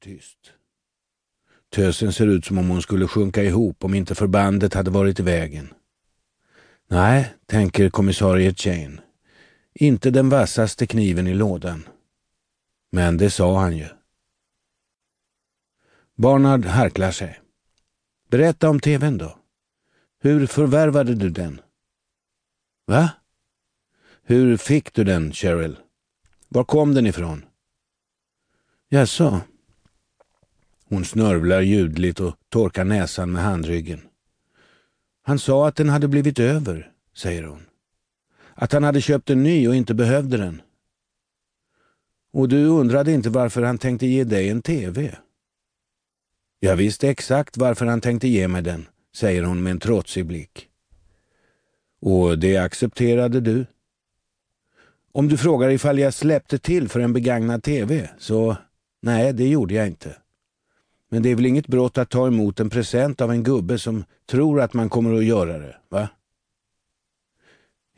tyst. Tösen ser ut som om hon skulle sjunka ihop om inte förbandet hade varit i vägen. Nej, tänker kommissarie Chain. Inte den vassaste kniven i lådan. Men det sa han ju. Barnard harklar sig. Berätta om tvn då. Hur förvärvade du den? Va? Hur fick du den, Cheryl? Var kom den ifrån? Jaså? Hon snörvlar ljudligt och torkar näsan med handryggen. Han sa att den hade blivit över, säger hon. Att han hade köpt en ny och inte behövde den. Och du undrade inte varför han tänkte ge dig en TV? Jag visste exakt varför han tänkte ge mig den, säger hon med en trotsig blick. Och det accepterade du? Om du frågar ifall jag släppte till för en begagnad TV, så nej, det gjorde jag inte. Men det är väl inget brott att ta emot en present av en gubbe som tror att man kommer att göra det, va?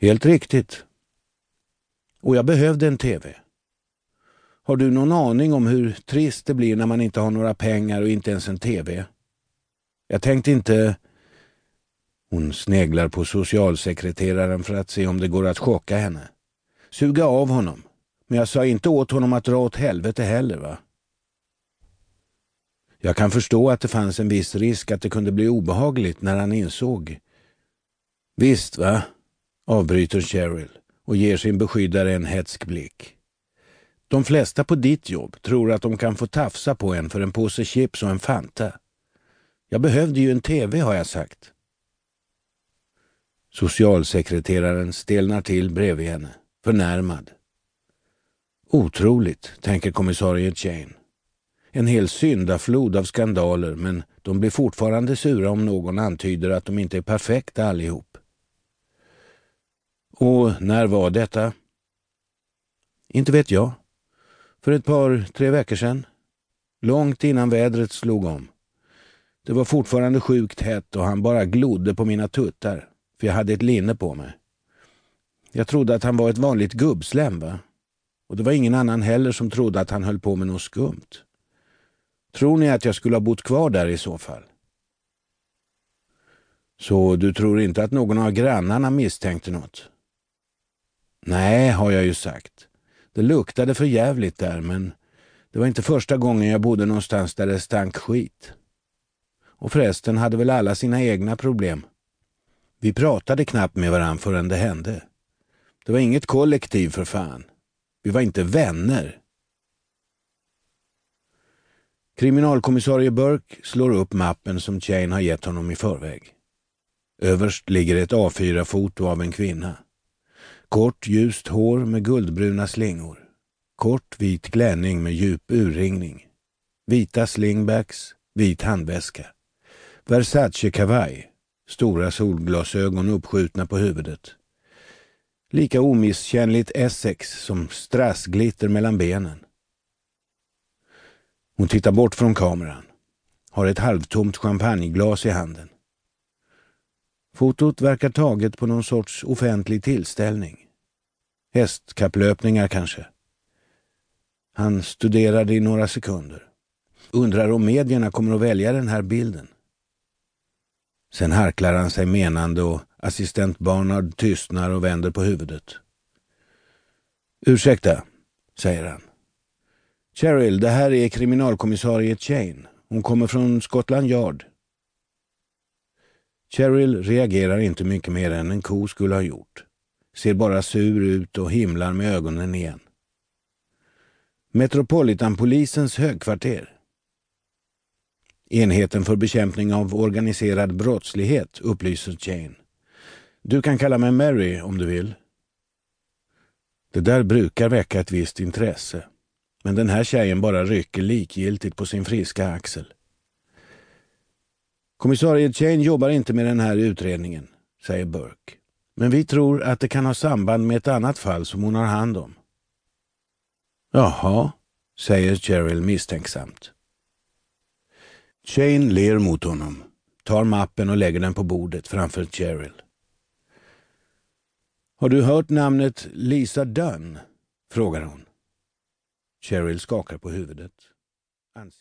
Helt riktigt. Och jag behövde en TV. Har du någon aning om hur trist det blir när man inte har några pengar och inte ens en TV? Jag tänkte inte... Hon sneglar på socialsekreteraren för att se om det går att chocka henne. Suga av honom. Men jag sa inte åt honom att dra åt helvete heller, va? Jag kan förstå att det fanns en viss risk att det kunde bli obehagligt när han insåg. Visst, va? avbryter Cheryl och ger sin beskyddare en hetsk blick. De flesta på ditt jobb tror att de kan få tafsa på en för en påse chips och en Fanta. Jag behövde ju en TV har jag sagt. Socialsekreteraren stelnar till bredvid henne, förnärmad. Otroligt, tänker kommissarie Jane. En hel syndaflod av skandaler men de blir fortfarande sura om någon antyder att de inte är perfekta allihop. Och när var detta? Inte vet jag. För ett par, tre veckor sedan. Långt innan vädret slog om. Det var fortfarande sjukt hett och han bara glodde på mina tuttar, för jag hade ett linne på mig. Jag trodde att han var ett vanligt gubbslem, va? Och det var ingen annan heller som trodde att han höll på med något skumt. Tror ni att jag skulle ha bott kvar där i så fall? Så du tror inte att någon av grannarna misstänkte något? Nej, har jag ju sagt. Det luktade för jävligt där, men det var inte första gången jag bodde någonstans där det stank skit. Och förresten hade väl alla sina egna problem. Vi pratade knappt med varann förrän det hände. Det var inget kollektiv för fan. Vi var inte vänner. Kriminalkommissarie Burke slår upp mappen som Chain har gett honom i förväg. Överst ligger ett A4-foto av en kvinna. Kort ljust hår med guldbruna slingor. Kort vit klänning med djup urringning. Vita slingbacks, vit handväska. Versace-kavaj. Stora solglasögon uppskjutna på huvudet. Lika omisskännligt Essex som strassglitter mellan benen. Hon tittar bort från kameran. Har ett halvtomt champagneglas i handen. Fotot verkar taget på någon sorts offentlig tillställning. Hästkapplöpningar kanske. Han studerade i några sekunder. Undrar om medierna kommer att välja den här bilden. Sen harklar han sig menande och assistent Barnard tystnar och vänder på huvudet. Ursäkta, säger han. Cheryl, det här är kriminalkommissarie Chain. Hon kommer från Scotland Yard. Cheryl reagerar inte mycket mer än en ko skulle ha gjort. Ser bara sur ut och himlar med ögonen igen. Metropolitanpolisens högkvarter. Enheten för bekämpning av organiserad brottslighet, upplyser Jane. Du kan kalla mig Mary om du vill. Det där brukar väcka ett visst intresse. Men den här tjejen bara rycker likgiltigt på sin friska axel. Kommissarie Chain jobbar inte med den här utredningen, säger Burke. Men vi tror att det kan ha samband med ett annat fall som hon har hand om. Jaha, säger Cheryl misstänksamt. Chain ler mot honom, tar mappen och lägger den på bordet framför Cheryl. Har du hört namnet Lisa Dunn? frågar hon. Cheryl skakar på huvudet. Ansikt